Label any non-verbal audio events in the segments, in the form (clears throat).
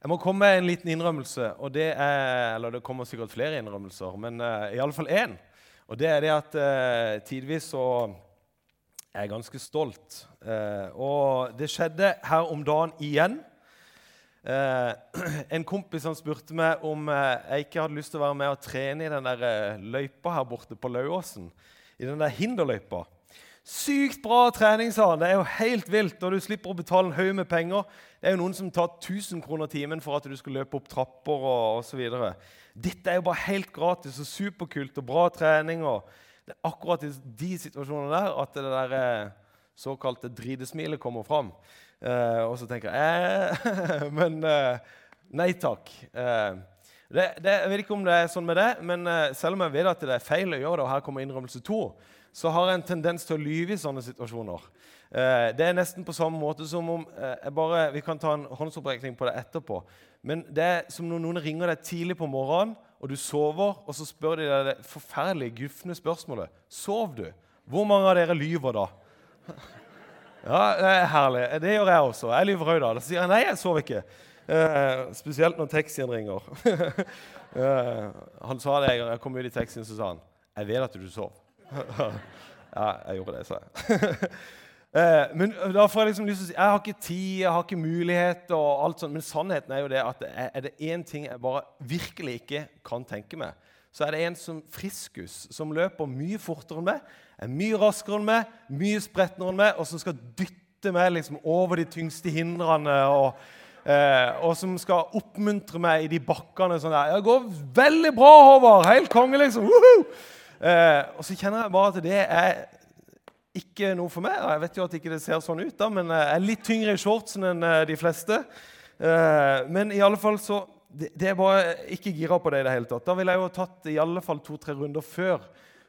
Jeg må komme med en liten innrømmelse. og Det er, eller det kommer sikkert flere innrømmelser, men uh, iallfall én. Og det er det at uh, tidvis så er jeg ganske stolt. Uh, og det skjedde her om dagen igjen. Uh, (clears throat) en kompis han spurte meg om jeg ikke hadde lyst til å være med og trene i den der løypa her borte på Lauåsen. I den der hinderløypa. Sykt bra trening, sa han. Det er jo helt vilt. Og du slipper å betale en haug med penger. Det er jo noen som tar 1000 kroner timen for at du skal løpe opp trapper og osv. Dette er jo bare helt gratis og superkult og bra trening. og Det er akkurat i de situasjonene der at det der eh, såkalte dritesmilet kommer fram. Eh, og så tenker jeg eh, (laughs) Men eh, nei takk. Eh, det, det, jeg vet ikke om det er sånn med det, men eh, selv om jeg vet at det er feil å gjøre det, og her kommer innrømmelse to, så har jeg en tendens til å lyve i sånne situasjoner. Eh, det er nesten på samme måte som om eh, bare, Vi kan ta en håndsopprekning på det etterpå. Men det er som når noen ringer deg tidlig på morgenen, og du sover, og så spør de deg det forferdelige, gufne spørsmålet Sov du? Hvor mange av dere lyver da? Ja, det er herlig. Det gjør jeg også. Jeg lyver òg da. Da sier jeg nei, jeg sov ikke. Eh, spesielt når taxien ringer. (laughs) eh, han sa det en gang jeg kom ut i taxien, så sa han jeg vet at du sov. (laughs) ja, jeg gjorde det, sa jeg. (laughs) Eh, men da får Jeg liksom lyst til å si, jeg har ikke tid, jeg har ikke mulighet. og alt sånt, Men sannheten er jo det at er det én ting jeg bare virkelig ikke kan tenke meg, så er det en som friskus, som løper mye fortere enn meg, er mye raskere enn meg, mye spretnere enn meg, og som skal dytte meg liksom over de tyngste hindrene. og Eh, og som skal oppmuntre meg i de bakkene. sånn der, 'Det går veldig bra, Håvard! Helt konge, liksom!' Eh, og så kjenner jeg bare at det er ikke noe for meg. Jeg vet jo at ikke det ser sånn ut, da, men jeg er litt tyngre i shortsen enn eh, de fleste. Eh, men i alle fall så Det, det er bare ikke gira på det i det hele tatt. Da ville jeg jo tatt i alle fall to-tre runder før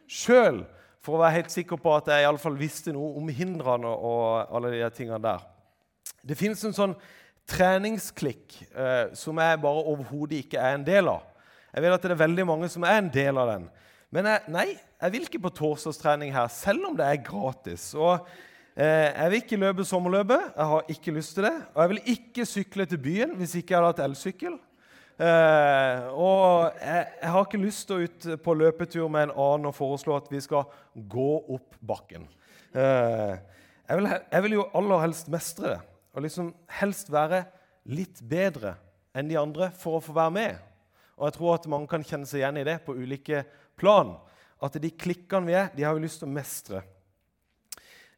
sjøl for å være helt sikker på at jeg i alle fall visste noe om hindrene og alle de tingene der. Det fins en sånn treningsklikk eh, som jeg bare overhodet ikke er en del av. Jeg vet at det er veldig mange som er en del av den. Men jeg, nei, jeg vil ikke på torsdagstrening her, selv om det er gratis. Og eh, Jeg vil ikke løpe sommerløpet. Jeg har ikke lyst til det. Og jeg vil ikke sykle til byen hvis ikke jeg hadde hatt elsykkel. Eh, og jeg, jeg, har ikke lyst til å ut på løpetur med en annen og foreslå at vi skal gå opp bakken. Eh, jeg, vil, jeg, vil, jo aller helst mestre det. Og liksom helst være litt bedre enn de andre for å få være med. Og jeg tror at mange kan kjenne seg igjen i det på ulike plan. At de klikkene vi er, de har vi lyst til å mestre.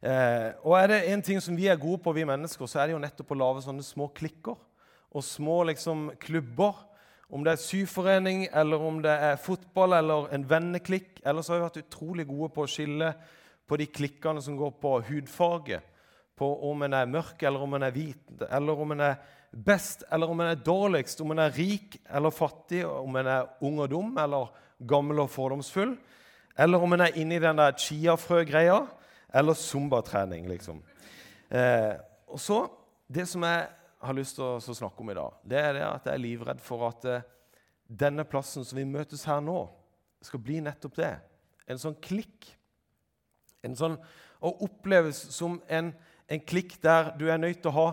Eh, og er det en ting som vi er gode på, vi mennesker, så er det jo nettopp å lage sånne små klikker og små liksom, klubber. Om det er syforening, eller om det er fotball eller en venneklikk. Ellers har vi vært utrolig gode på å skille på de klikkene som går på hudfarge. På om en er mørk eller om en er hvit, eller om en er best eller om en er dårligst. Om en er rik eller fattig, om en er ung og dum eller gammel og fordomsfull, eller om en er inne i den der chiafrø-greia, eller zumba-trening, liksom. Eh, og så, Det som jeg har lyst til å snakke om i dag, det er det at jeg er livredd for at eh, denne plassen som vi møtes her nå, skal bli nettopp det. En sånn klikk. En sånn, Å oppleves som en, en klikk der du er nødt til å ha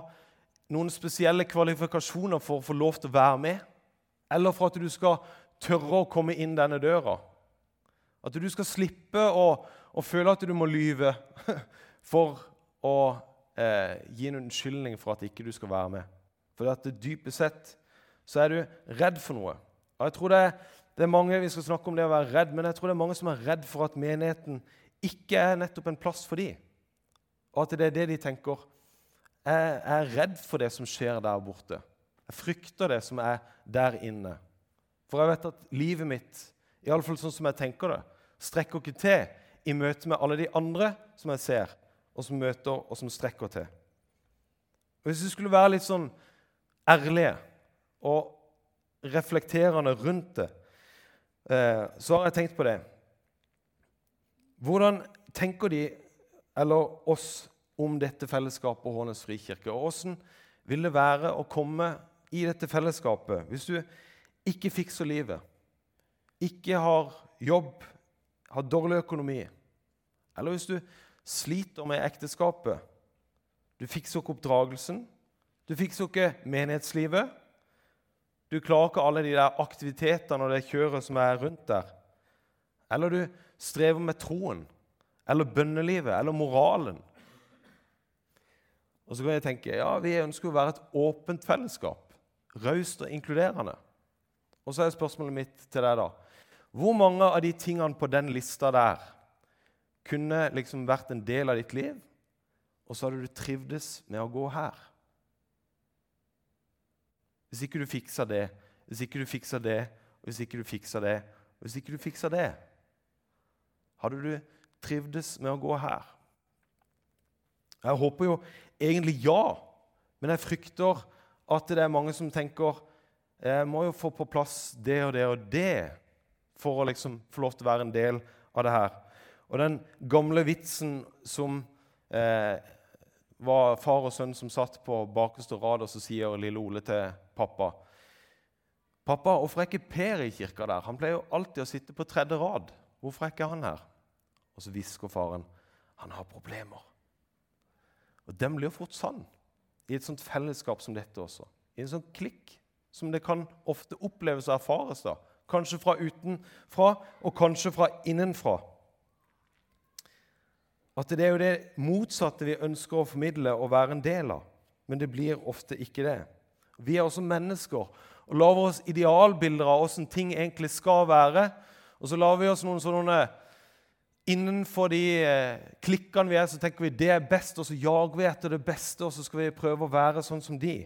noen spesielle kvalifikasjoner for å få lov til å være med, eller for at du skal tørre å komme inn denne døra. At du skal slippe å, å føle at du må lyve (laughs) for å eh, gi en unnskyldning for at ikke du skal være med. For at dypest sett så er du redd for noe. Og jeg tror det er, det er mange, Vi skal snakke om det å være redd, men jeg tror det er mange som er redd for at menigheten ikke er nettopp en plass for dem. Og at det er det de tenker. Jeg er redd for det som skjer der borte. Jeg frykter det som er der inne. For jeg vet at livet mitt, iallfall sånn som jeg tenker det, strekker ikke til i møte med alle de andre som jeg ser, og som møter, og som strekker til. Og Hvis vi skulle være litt sånn ærlige og reflekterende rundt det, eh, så har jeg tenkt på det. Hvordan tenker de, eller oss, om dette fellesskapet og Hånes frikirke? Og åssen vil det være å komme i dette fellesskapet hvis du ikke fikser livet, ikke har jobb, har dårlig økonomi, eller hvis du sliter med ekteskapet Du fikser ikke oppdragelsen, du fikser ikke menighetslivet, Du klarer ikke alle de der aktivitetene og det kjøret som er rundt der. Eller du strever med troen, eller bønnelivet, eller moralen. Og så kan jeg tenke ja, vi ønsker å være et åpent fellesskap. Raust og inkluderende. Og så er spørsmålet mitt til deg, da. Hvor mange av de tingene på den lista der kunne liksom vært en del av ditt liv, og så hadde du trivdes med å gå her? Hvis ikke du fikser det, hvis ikke du fikser det, hvis ikke du fikser det, hvis ikke du fikser det Hadde du trivdes med å gå her? Jeg håper jo egentlig ja, men jeg frykter at det er mange som tenker jeg må jo få på plass det og det og det for å liksom få lov til å være en del av det her. Og den gamle vitsen som eh, var far og sønn som satt på bakerste rad, og så sier lille Ole til pappa Pappa, hvorfor er ikke Per i kirka der? Han pleier jo alltid å sitte på tredje rad. Hvorfor er ikke han her? Og så hvisker faren han har problemer. Og Den blir jo fort sann i et sånt fellesskap som dette også. I en sånn klikk som det kan ofte oppleves og erfares. da. Kanskje fra utenfra, og kanskje fra innenfra. At det er jo det motsatte vi ønsker å formidle og være en del av. Men det blir ofte ikke det. Vi er også mennesker og lager oss idealbilder av hvordan ting egentlig skal være. Og så lager vi oss noen sånne Innenfor de eh, klikkene vi er, så tenker vi det er best, og så jager vi etter det beste, og så skal vi prøve å være sånn som de.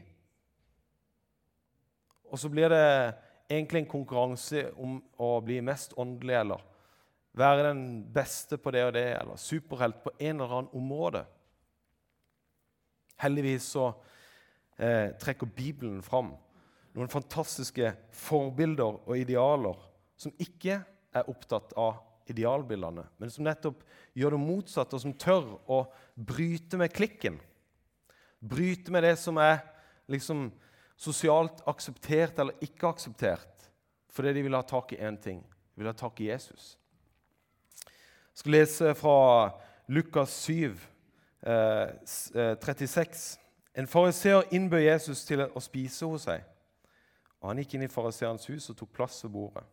Og så blir det egentlig en konkurranse om å bli mest åndelig eller være den beste på det og det, eller superhelt på en eller annen område. Heldigvis så eh, trekker Bibelen fram noen fantastiske forbilder og idealer som ikke er opptatt av idealbildene, men som nettopp gjør det motsatte, og som tør å bryte med klikken. Bryte med det som er liksom sosialt akseptert eller ikke akseptert, fordi de vil ha tak i én ting. De vil ha tak i Jesus. Jeg skal lese fra Lukas 7, eh, 36. Eh, en fariseer innbød Jesus til å spise hos seg. Og Han gikk inn i fariseerens hus og tok plass ved bordet.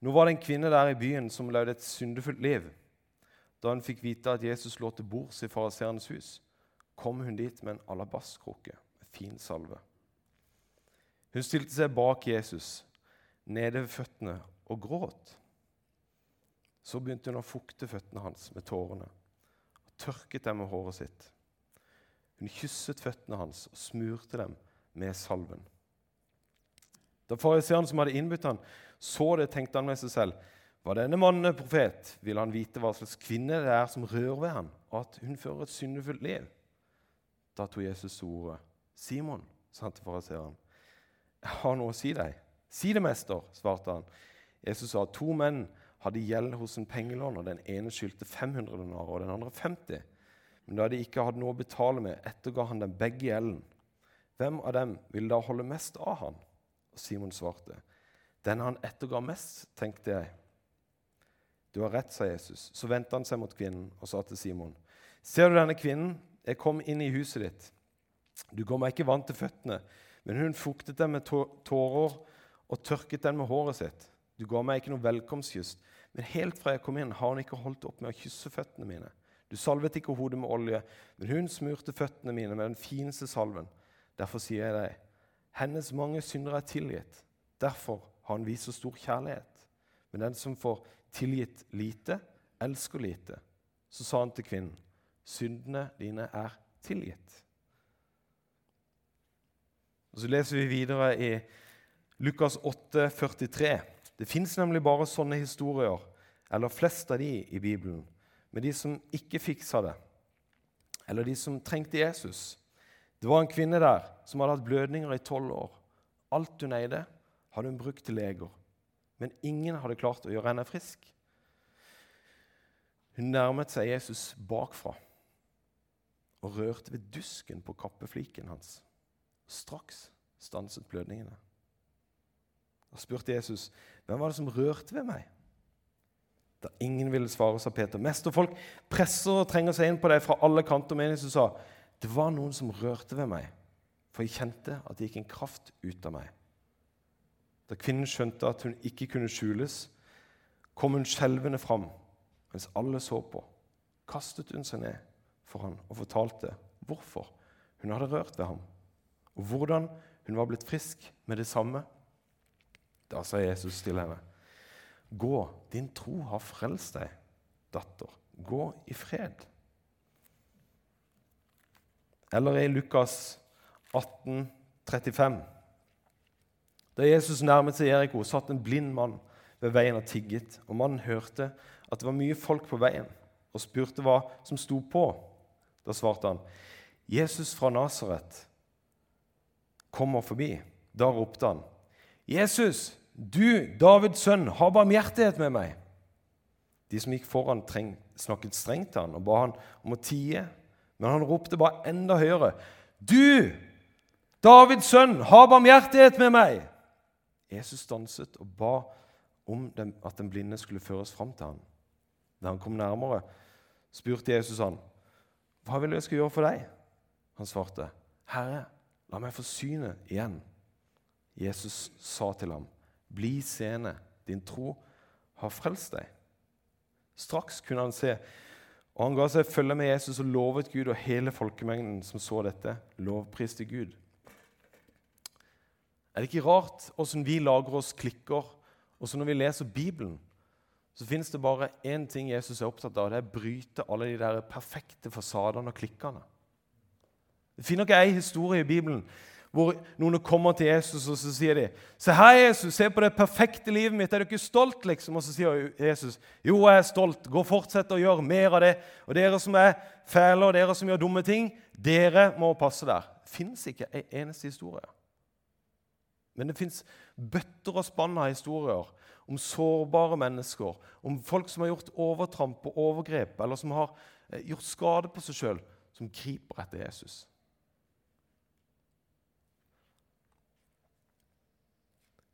Nå var det en kvinne der i byen som levde et syndefullt liv. Da hun fikk vite at Jesus lå til bords i fariseerens hus, kom hun dit med en alabastkrukke fin salve. Hun stilte seg bak Jesus, nede ved føttene, og gråt. Så begynte hun å fukte føttene hans med tårene og tørket dem med håret sitt. Hun kysset føttene hans og smurte dem med salven. Da fariseeren som hadde innbudt han, så det, tenkte han med seg selv. Var denne mannen en profet, ville han vite hva slags kvinne det er som rører ved ham, og at hun fører et syndefullt liv. Da tok Jesus ordet. 'Simon', sa han til fariseeren, har noe å si deg.' 'Si det, mester', svarte han. Jesus sa to menn hadde gjeld hos en pengelåner. Den ene skyldte 500 denarer og den andre 50. Men da de ikke hadde noe å betale med, etterga han dem begge gjelden. Hvem av dem ville da holde mest av han? Og Simon svarte, den han etterga mest, tenkte jeg. Du har rett, sa Jesus. Så vendte han seg mot kvinnen og sa til Simon.: Ser du denne kvinnen? Jeg kom inn i huset ditt. Du går meg ikke vant til føttene, men hun fuktet dem med tårer og tørket den med håret sitt. Du ga meg ikke noe velkomstkyss, men helt fra jeg kom inn, har hun ikke holdt opp med å kysse føttene mine. Du salvet ikke hodet med olje, men hun smurte føttene mine med den fineste salven. Derfor sier jeg deg, hennes mange synder er tilgitt. Derfor har han vist så stor kjærlighet. Men den som får tilgitt lite, elsker lite. Så sa han til kvinnen, syndene dine er tilgitt. Og Så leser vi videre i Lukas 8, 43. Det fins nemlig bare sånne historier, eller flest av de i Bibelen, med de som ikke fiksa det, eller de som trengte Jesus. Det var en kvinne der som hadde hatt blødninger i tolv år. Alt hun eide, hadde hun brukt til leger, men ingen hadde klart å gjøre henne frisk. Hun nærmet seg Jesus bakfra og rørte ved dusken på kappefliken hans. Straks stanset blødningene. Da spurte Jesus, 'Hvem var det som rørte ved meg?' Da ingen ville svare, sa Peter. Mesterfolk presser og trenger seg inn på deg fra alle kanter. Men Jesus sa, 'Det var noen som rørte ved meg.' For jeg kjente at det gikk en kraft ut av meg. Da kvinnen skjønte at hun ikke kunne skjules, kom hun skjelvende fram mens alle så på. Kastet hun seg ned for ham og fortalte hvorfor hun hadde rørt ved ham, og hvordan hun var blitt frisk med det samme. Da sa Jesus til henne, 'Gå, din tro har frelst deg, datter. Gå i fred.' Eller i Lukas 18, 35. Da Jesus nærmet seg Jeriko, satt en blind mann ved veien og tigget. Og mannen hørte at det var mye folk på veien, og spurte hva som sto på. Da svarte han, 'Jesus fra Nasaret kommer forbi.' Da ropte han, 'Jesus, du, Davids sønn, ha barmhjertighet med meg.' De som gikk foran, snakket strengt til han og ba han om å tie, men han ropte bare enda høyere, 'Du, Davids sønn, ha barmhjertighet med meg!' Jesus stanset og ba om at den blinde skulle føres fram til ham. Da han kom nærmere, spurte Jesus han, 'Hva vil jeg skal gjøre for deg?' Han svarte, 'Herre, la meg få synet igjen.' Jesus sa til ham, 'Bli seende, din tro har frelst deg.' Straks kunne han se, og han ga seg følge med Jesus og lovet Gud, og hele folkemengden som så dette, lovpriste Gud. Er det ikke rart åssen vi lager oss klikker, og så når vi leser Bibelen, så finnes det bare én ting Jesus er opptatt av, og det er å bryte alle de der perfekte fasadene og klikkene. Finner ikke ei historie i Bibelen hvor noen kommer til Jesus og så sier de, 'Se her, Jesus, se på det perfekte livet mitt. Er du ikke stolt?' liksom? Og så sier Jesus, 'Jo, jeg er stolt. Gå fortsett å gjøre mer av det.' 'Og dere som er fæle, og dere som gjør dumme ting, dere må passe der.' Det fins ikke en eneste historie. Men det fins bøtter og spann av historier om sårbare mennesker, om folk som har gjort overtramp og overgrep, eller som har eh, gjort skade på seg sjøl, som griper etter Jesus.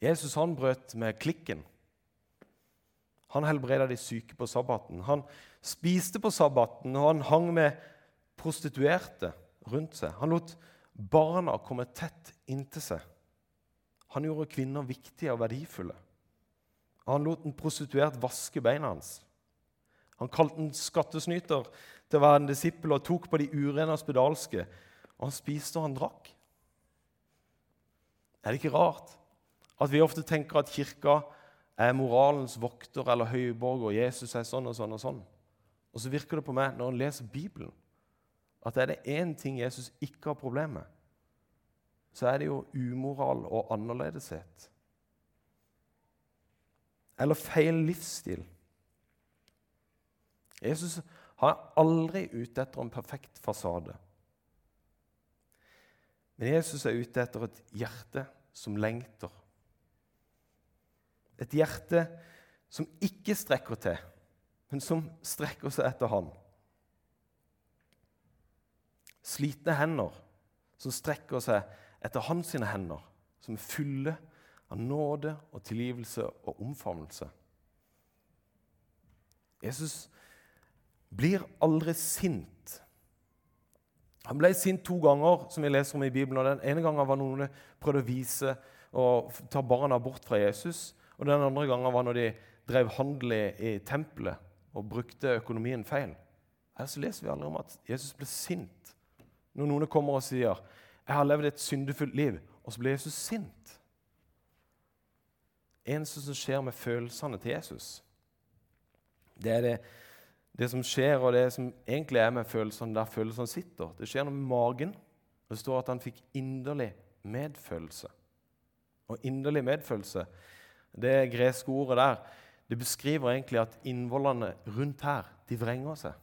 Jesus han brøt med klikken. Han helbreda de syke på sabbaten. Han spiste på sabbaten, og han hang med prostituerte rundt seg. Han lot barna komme tett inntil seg. Han gjorde kvinner viktige og verdifulle. Han lot en prostituert vaske beina hans. Han kalte en skattesnyter til å være en disippel og tok på de urene og spedalske. Og han spiste og han drakk. Er det ikke rart at vi ofte tenker at kirka er moralens vokter eller høyborg, og Jesus er sånn og sånn og sånn? Og så virker det på meg, når en leser Bibelen, at er det én ting Jesus ikke har problem med, så er det jo umoral og annerledeshet. Eller feil livsstil. Jesus han er aldri ute etter en perfekt fasade. Men Jesus er ute etter et hjerte som lengter. Et hjerte som ikke strekker til, men som strekker seg etter Han. Slitne hender som strekker seg etter hans hender, som er fulle av nåde og tilgivelse og omfavnelse. Jesus blir aldri sint. Han ble sint to ganger, som vi leser om i Bibelen. og Den ene gangen var noen prøvde å vise og ta barna bort fra Jesus. Og den andre gangen var når de drev handel i, tempelet og brukte økonomien feil. Her så leser vi aldri om at Jesus ble sint når noen kommer og sier 'Jeg har levd et syndefullt liv', og så blir Jesus sint. Eneste som skjer med følelsene til Jesus, det er det, det, som skjer, og det som egentlig er med følelsene der følelsene sitter. Det skjer noe med magen. Det står at han fikk inderlig medfølelse. Og inderlig medfølelse, det greske ordet der, det beskriver egentlig at innvollene rundt her, de vrenger seg.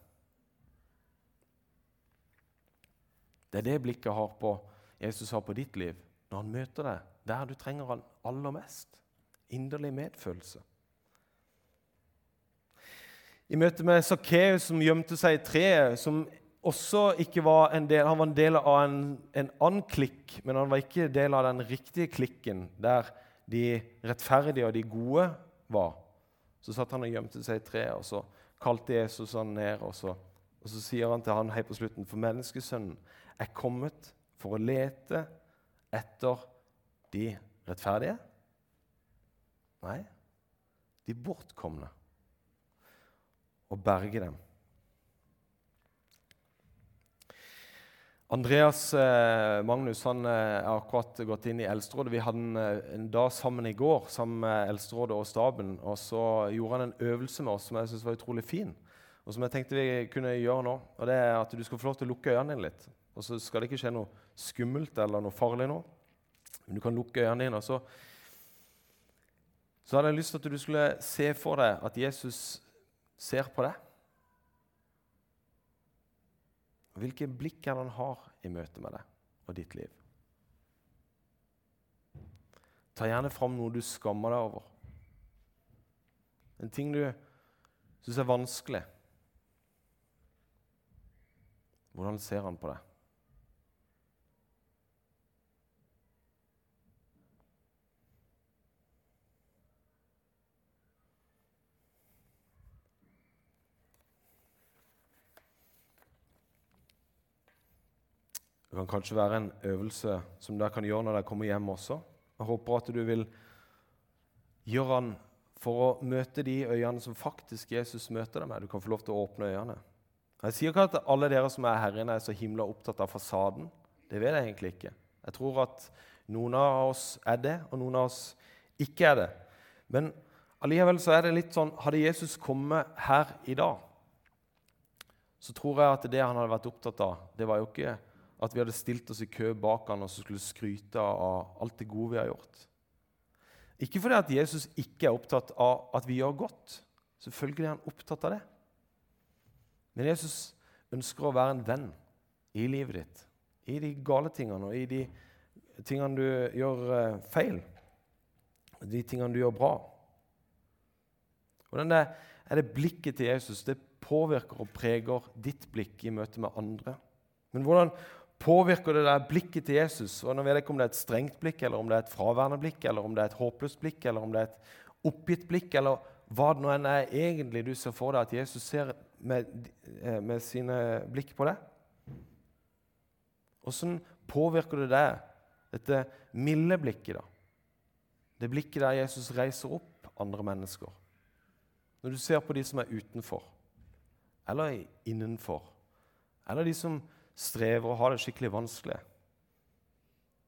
Det er det blikket har på Jesus har på ditt liv når han møter deg der du trenger han aller mest. Inderlig medfølelse. I møte med Sakkeus, som gjemte seg i treet, som også ikke var en del, han var en del av en, en annen klikk, men han var ikke del av den riktige klikken der de rettferdige og de gode var. Så satt han og gjemte seg i treet, og så kalte Jesus han ned. Og så, og så sier han til han helt på slutten, for menneskesønnen er kommet for å lete etter de rettferdige Nei, de bortkomne. Og berge dem. Andreas eh, Magnus han er akkurat gått inn i Eldsterådet. Vi hadde en, eh, en, dag sammen i går sammen med Eldsterådet og staben. og Så gjorde han en øvelse med oss som jeg synes var utrolig fin, og som jeg tenkte vi kunne gjøre nå. og det er at Du skal få lov til å lukke øynene dine litt. og Så skal det ikke skje noe skummelt eller noe farlig nå. Men du kan lukke øynene dine. og så, så hadde jeg lyst til at du skulle se for deg at Jesus ser på deg. Hvilke blikk er det han har i møte med deg og ditt liv? Ta gjerne fram noe du skammer deg over. En ting du syns er vanskelig. Hvordan ser han på deg? Det kan kanskje være en øvelse som dere kan gjøre når dere kommer hjem også. Jeg håper at du vil gjøre den for å møte de øynene som faktisk Jesus møter deg med. Du kan få lov til å åpne øynene. Jeg sier ikke at alle dere som er her inne, er så himla opptatt av fasaden. Det vet jeg egentlig ikke. Jeg tror at noen av oss er det, og noen av oss ikke er det. Men allikevel så er det litt sånn Hadde Jesus kommet her i dag, så tror jeg at det han hadde vært opptatt av, det var jo ikke at vi hadde stilt oss i kø bak han og så skulle skryte av alt det gode vi har gjort. Ikke fordi at Jesus ikke er opptatt av at vi gjør godt. Selvfølgelig er han opptatt av det. Men Jesus ønsker å være en venn i livet ditt, i de gale tingene og i de tingene du gjør eh, feil, de tingene du gjør bra. Hvordan er, er det blikket til Jesus det påvirker og preger ditt blikk i møte med andre? Men hvordan påvirker det der blikket til Jesus. Og nå vet jeg ikke om det er et strengt blikk, eller om det er et fraværende blikk, eller om det er et håpløst blikk, eller om det er et oppgitt blikk, eller hva det nå enn er egentlig du ser for deg at Jesus ser med, eh, med sine blikk på deg. Åssen påvirker det deg, dette milde blikket, da? Det blikket der Jesus reiser opp andre mennesker. Når du ser på de som er utenfor, eller innenfor, eller de som strever og har det skikkelig vanskelig.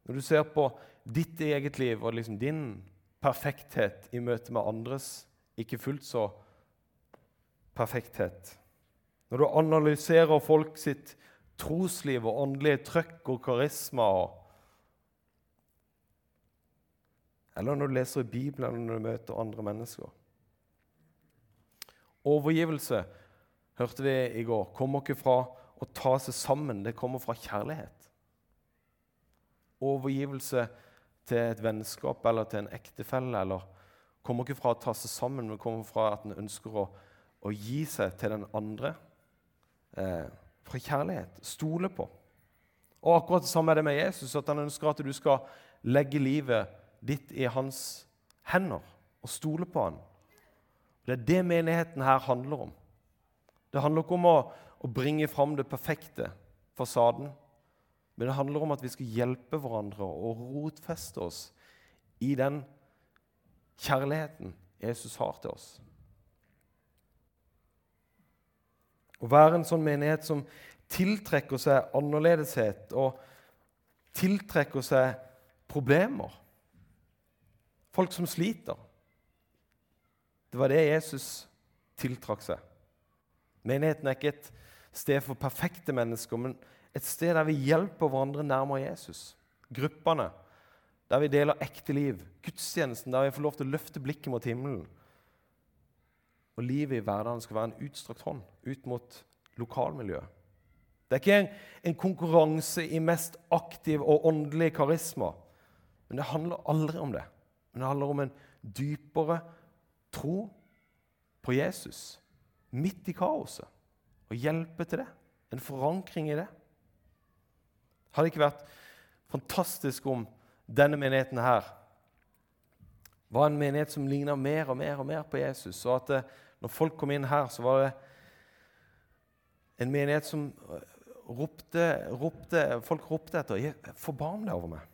Når du ser på ditt eget liv og liksom din perfekthet i møte med andres ikke fullt så perfekthet Når du analyserer folk sitt trosliv og åndelige trøkk og karisma Eller når du leser i Bibelen når du møter andre mennesker. Overgivelse, hørte vi i går, kommer ikke fra å ta seg sammen, det kommer fra kjærlighet. Overgivelse til et vennskap eller til en ektefelle eller kommer ikke fra å ta seg sammen, men kommer fra at en ønsker å, å, gi seg til den andre. Eh, fra kjærlighet. Stole på. Og akkurat det samme er det med Jesus, at han ønsker at du skal legge livet ditt i hans hender og stole på han. Det er det menigheten her handler om. Det handler ikke om å, å bringe fram det perfekte, fasaden. Men det handler om at vi skal hjelpe hverandre og rotfeste oss i den kjærligheten Jesus har til oss. Å være en sånn menighet som tiltrekker seg annerledeshet og tiltrekker seg problemer. Folk som sliter. Det var det Jesus tiltrakk seg. Menigheten er ikke et sted for perfekte mennesker, men et sted der vi hjelper hverandre nærmere Jesus. Gruppene, der vi deler ekte liv. Gudstjenesten, der vi får lov til å løfte blikket mot himmelen. Og livet i hverdagen skal være en utstrakt hånd ut mot lokalmiljøet. Det er ikke en, en konkurranse i mest aktiv og åndelig karisma. Men det handler aldri om det. Men det handler om en dypere tro på Jesus midt i kaoset og hjelpe til det. En forankring i det. Hadde det ikke vært fantastisk om denne menigheten her var en menighet som ligna mer og mer og mer på Jesus, og at det, eh, når folk kom inn her, så var det en menighet som eh, ropte, ropte, folk ropte etter 'Forbarm deg over meg'.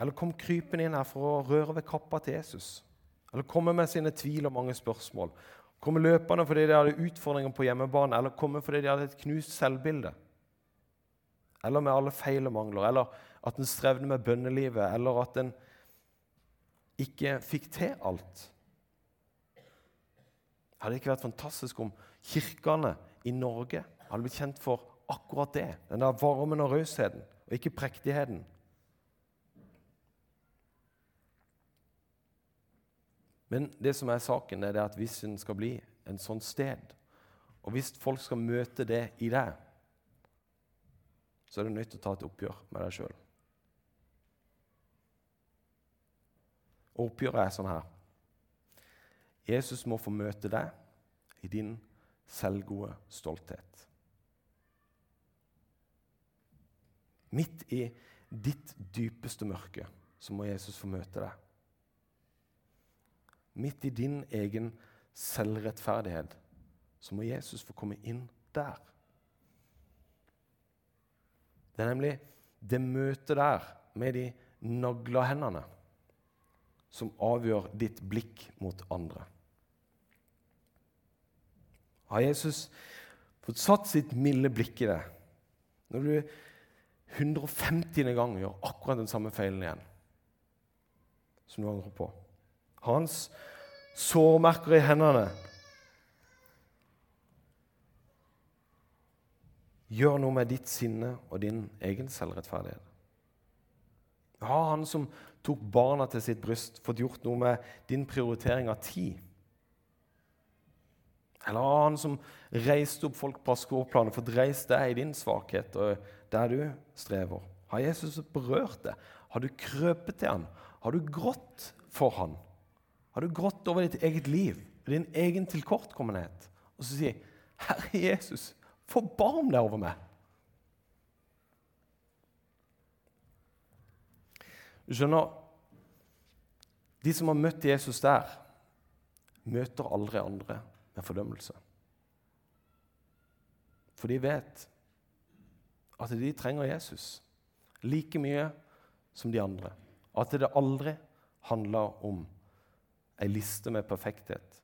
Eller kom krypende inn her for å røre ved kappa til Jesus. eller komme med sine tvil og mange spørsmål. Komme løpende fordi de hadde utfordringer på hjemmebane, eller komme fordi de hadde et knust selvbilde. Eller med alle feil og mangler, eller at en strevde med bønnelivet, eller at en ikke fikk til alt. Hadde det ikke vært fantastisk om kirkene i Norge hadde blitt kjent for akkurat det? Den der varmen og rausheten, og ikke prektigheten. Men det som er saken, er at hvis en skal bli en sånn sted, og hvis folk skal møte det i deg, så er du nødt til å ta et oppgjør med deg sjøl. Og oppgjøret er sånn her. Jesus må få møte deg i din selvgode stolthet. Midt i ditt dypeste mørke så må Jesus få møte deg. Midt i din egen selvrettferdighet så må Jesus få komme inn der. Det er nemlig det møtet der med de nagla hendene som avgjør ditt blikk mot andre. Har Jesus fått satt sitt milde blikk i det når du 150. gang gjør akkurat den samme feilen igjen som du angrer på? Hans sårmerker i hendene gjør noe med ditt sinne og din egen selvrettferdighet. Har han som tok barna til sitt bryst, fått gjort noe med din prioritering av tid? Eller har han som reiste opp folk på skråplanet, fått reist deg i din svakhet og der du strever? Har Jesus berørt det? Har du krøpet til han? Har du grått for han? Har du grått over ditt eget liv, din egen tilkortkommenhet? Og så sier 'Herre Jesus, forbarm deg over meg'. Du skjønner, De som har møtt Jesus der, møter aldri andre med fordømmelse. For de vet at de trenger Jesus like mye som de andre. At det aldri handler om ei liste med perfekthet.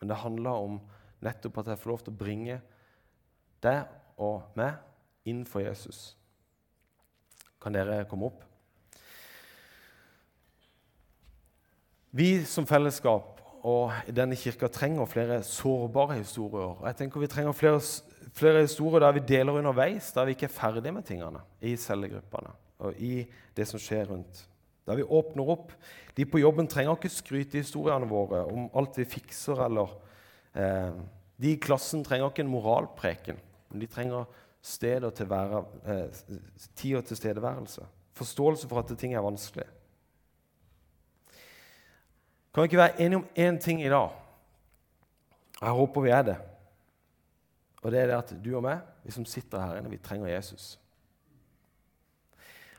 Men det handler om nettopp at jeg får lov til å bringe deg og meg inn for Jesus. Kan dere komme opp? Vi som fellesskap og denne kirka trenger flere sårbare historier. Jeg tenker Vi trenger flere, flere, historier der vi deler underveis, der vi ikke er ferdige med tingene i cellegruppene og i det som skjer rundt. Der vi åpner opp. De på jobben trenger ikke skryte historiene våre om alt vi fikser. eller eh, De i klassen trenger ikke en moralpreken, men de trenger sted og tilvære, eh, tid og tilstedeværelse. Forståelse for at ting er vanskelig. Kan vi ikke være enige om én ting i dag? Jeg håper vi er det. Og det er det at du og meg, vi som sitter her inne, vi trenger Jesus.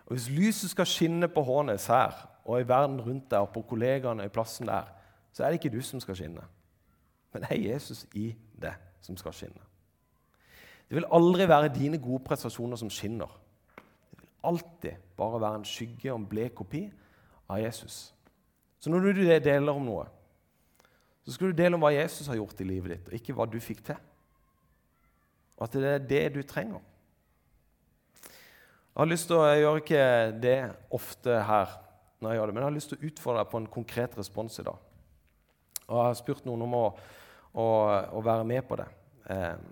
Og Hvis lyset skal skinne på Hånes her og i verden rundt deg og på kollegaene i plassen der, så er det ikke du som skal skinne, men det er Jesus i det som skal skinne. Det vil aldri være dine gode prestasjoner som skinner. Det vil alltid bare være en skygge og en blek kopi av Jesus. Så når du deler om noe, så skal du dele om hva Jesus har gjort i livet ditt, og ikke hva du fikk til. Og at det er det du trenger. Jeg har lyst til å, jeg gjør ikke det ofte her, når jeg gjør det, men jeg har lyst til å utfordre deg på en konkret respons i dag. Og Jeg har spurt noen om å, å, å være med på det. Eh,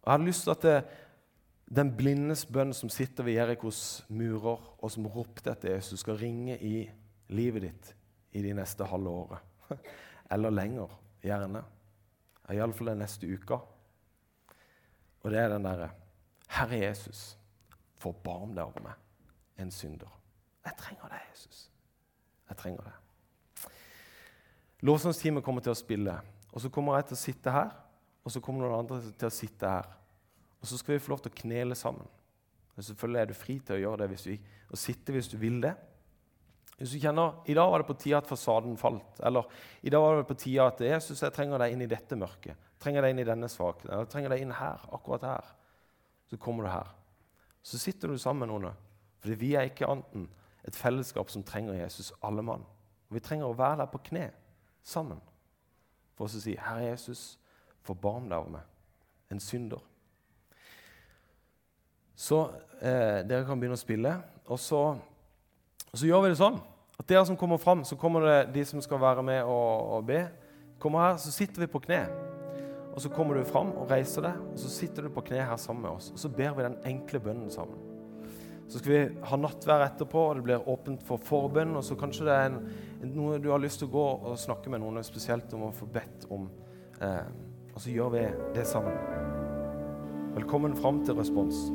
jeg har lyst til at det, den blindes bønn som sitter ved Jerikos murer, og som ropte etter Jesus, skal ringe i livet ditt i de neste halve året. (laughs) Eller lenger, gjerne. Iallfall den neste uka. Og det er den derre Herre Jesus, forbarm deg over meg, en synder. Jeg trenger deg, Jesus. Jeg trenger deg. Lovsangsteamet kommer til å spille, og så kommer jeg til å sitte her. Og så kommer noen andre til å sitte her. Og så skal vi få lov til å knele sammen. Og selvfølgelig er du fri til å gjøre det hvis du, og sitte hvis du vil det. Hvis du kjenner i dag var det på tide at fasaden falt, eller i dag var det på tide at Jesus, jeg trenger deg inn i dette mørket, trenger deg inn i denne svakheten, eller trenger deg inn her, akkurat her, så kommer du her. Så sitter du sammen med noen. For vi er ikke annet enn et fellesskap som trenger Jesus, alle mann. Vi trenger å være der på kne sammen. For å si, 'Herre Jesus, forbarm deg over meg, en synder'. Så eh, dere kan begynne å spille. Og så, og så, gjør vi det sånn at dere som kommer fram, så kommer det de som skal være med og, og be. kommer her, Så sitter vi på kne. Og Så kommer du fram og reiser deg, og så sitter du på kne her sammen med oss. Og så ber vi den enkle bønnen sammen. Så skal vi ha nattvær etterpå, og det blir åpent for forbønn. Og så kanskje det er en, noe du har lyst til å gå og snakke med noen spesielt om å få bedt om. Eh, og så gjør vi det sammen. Velkommen fram til respons.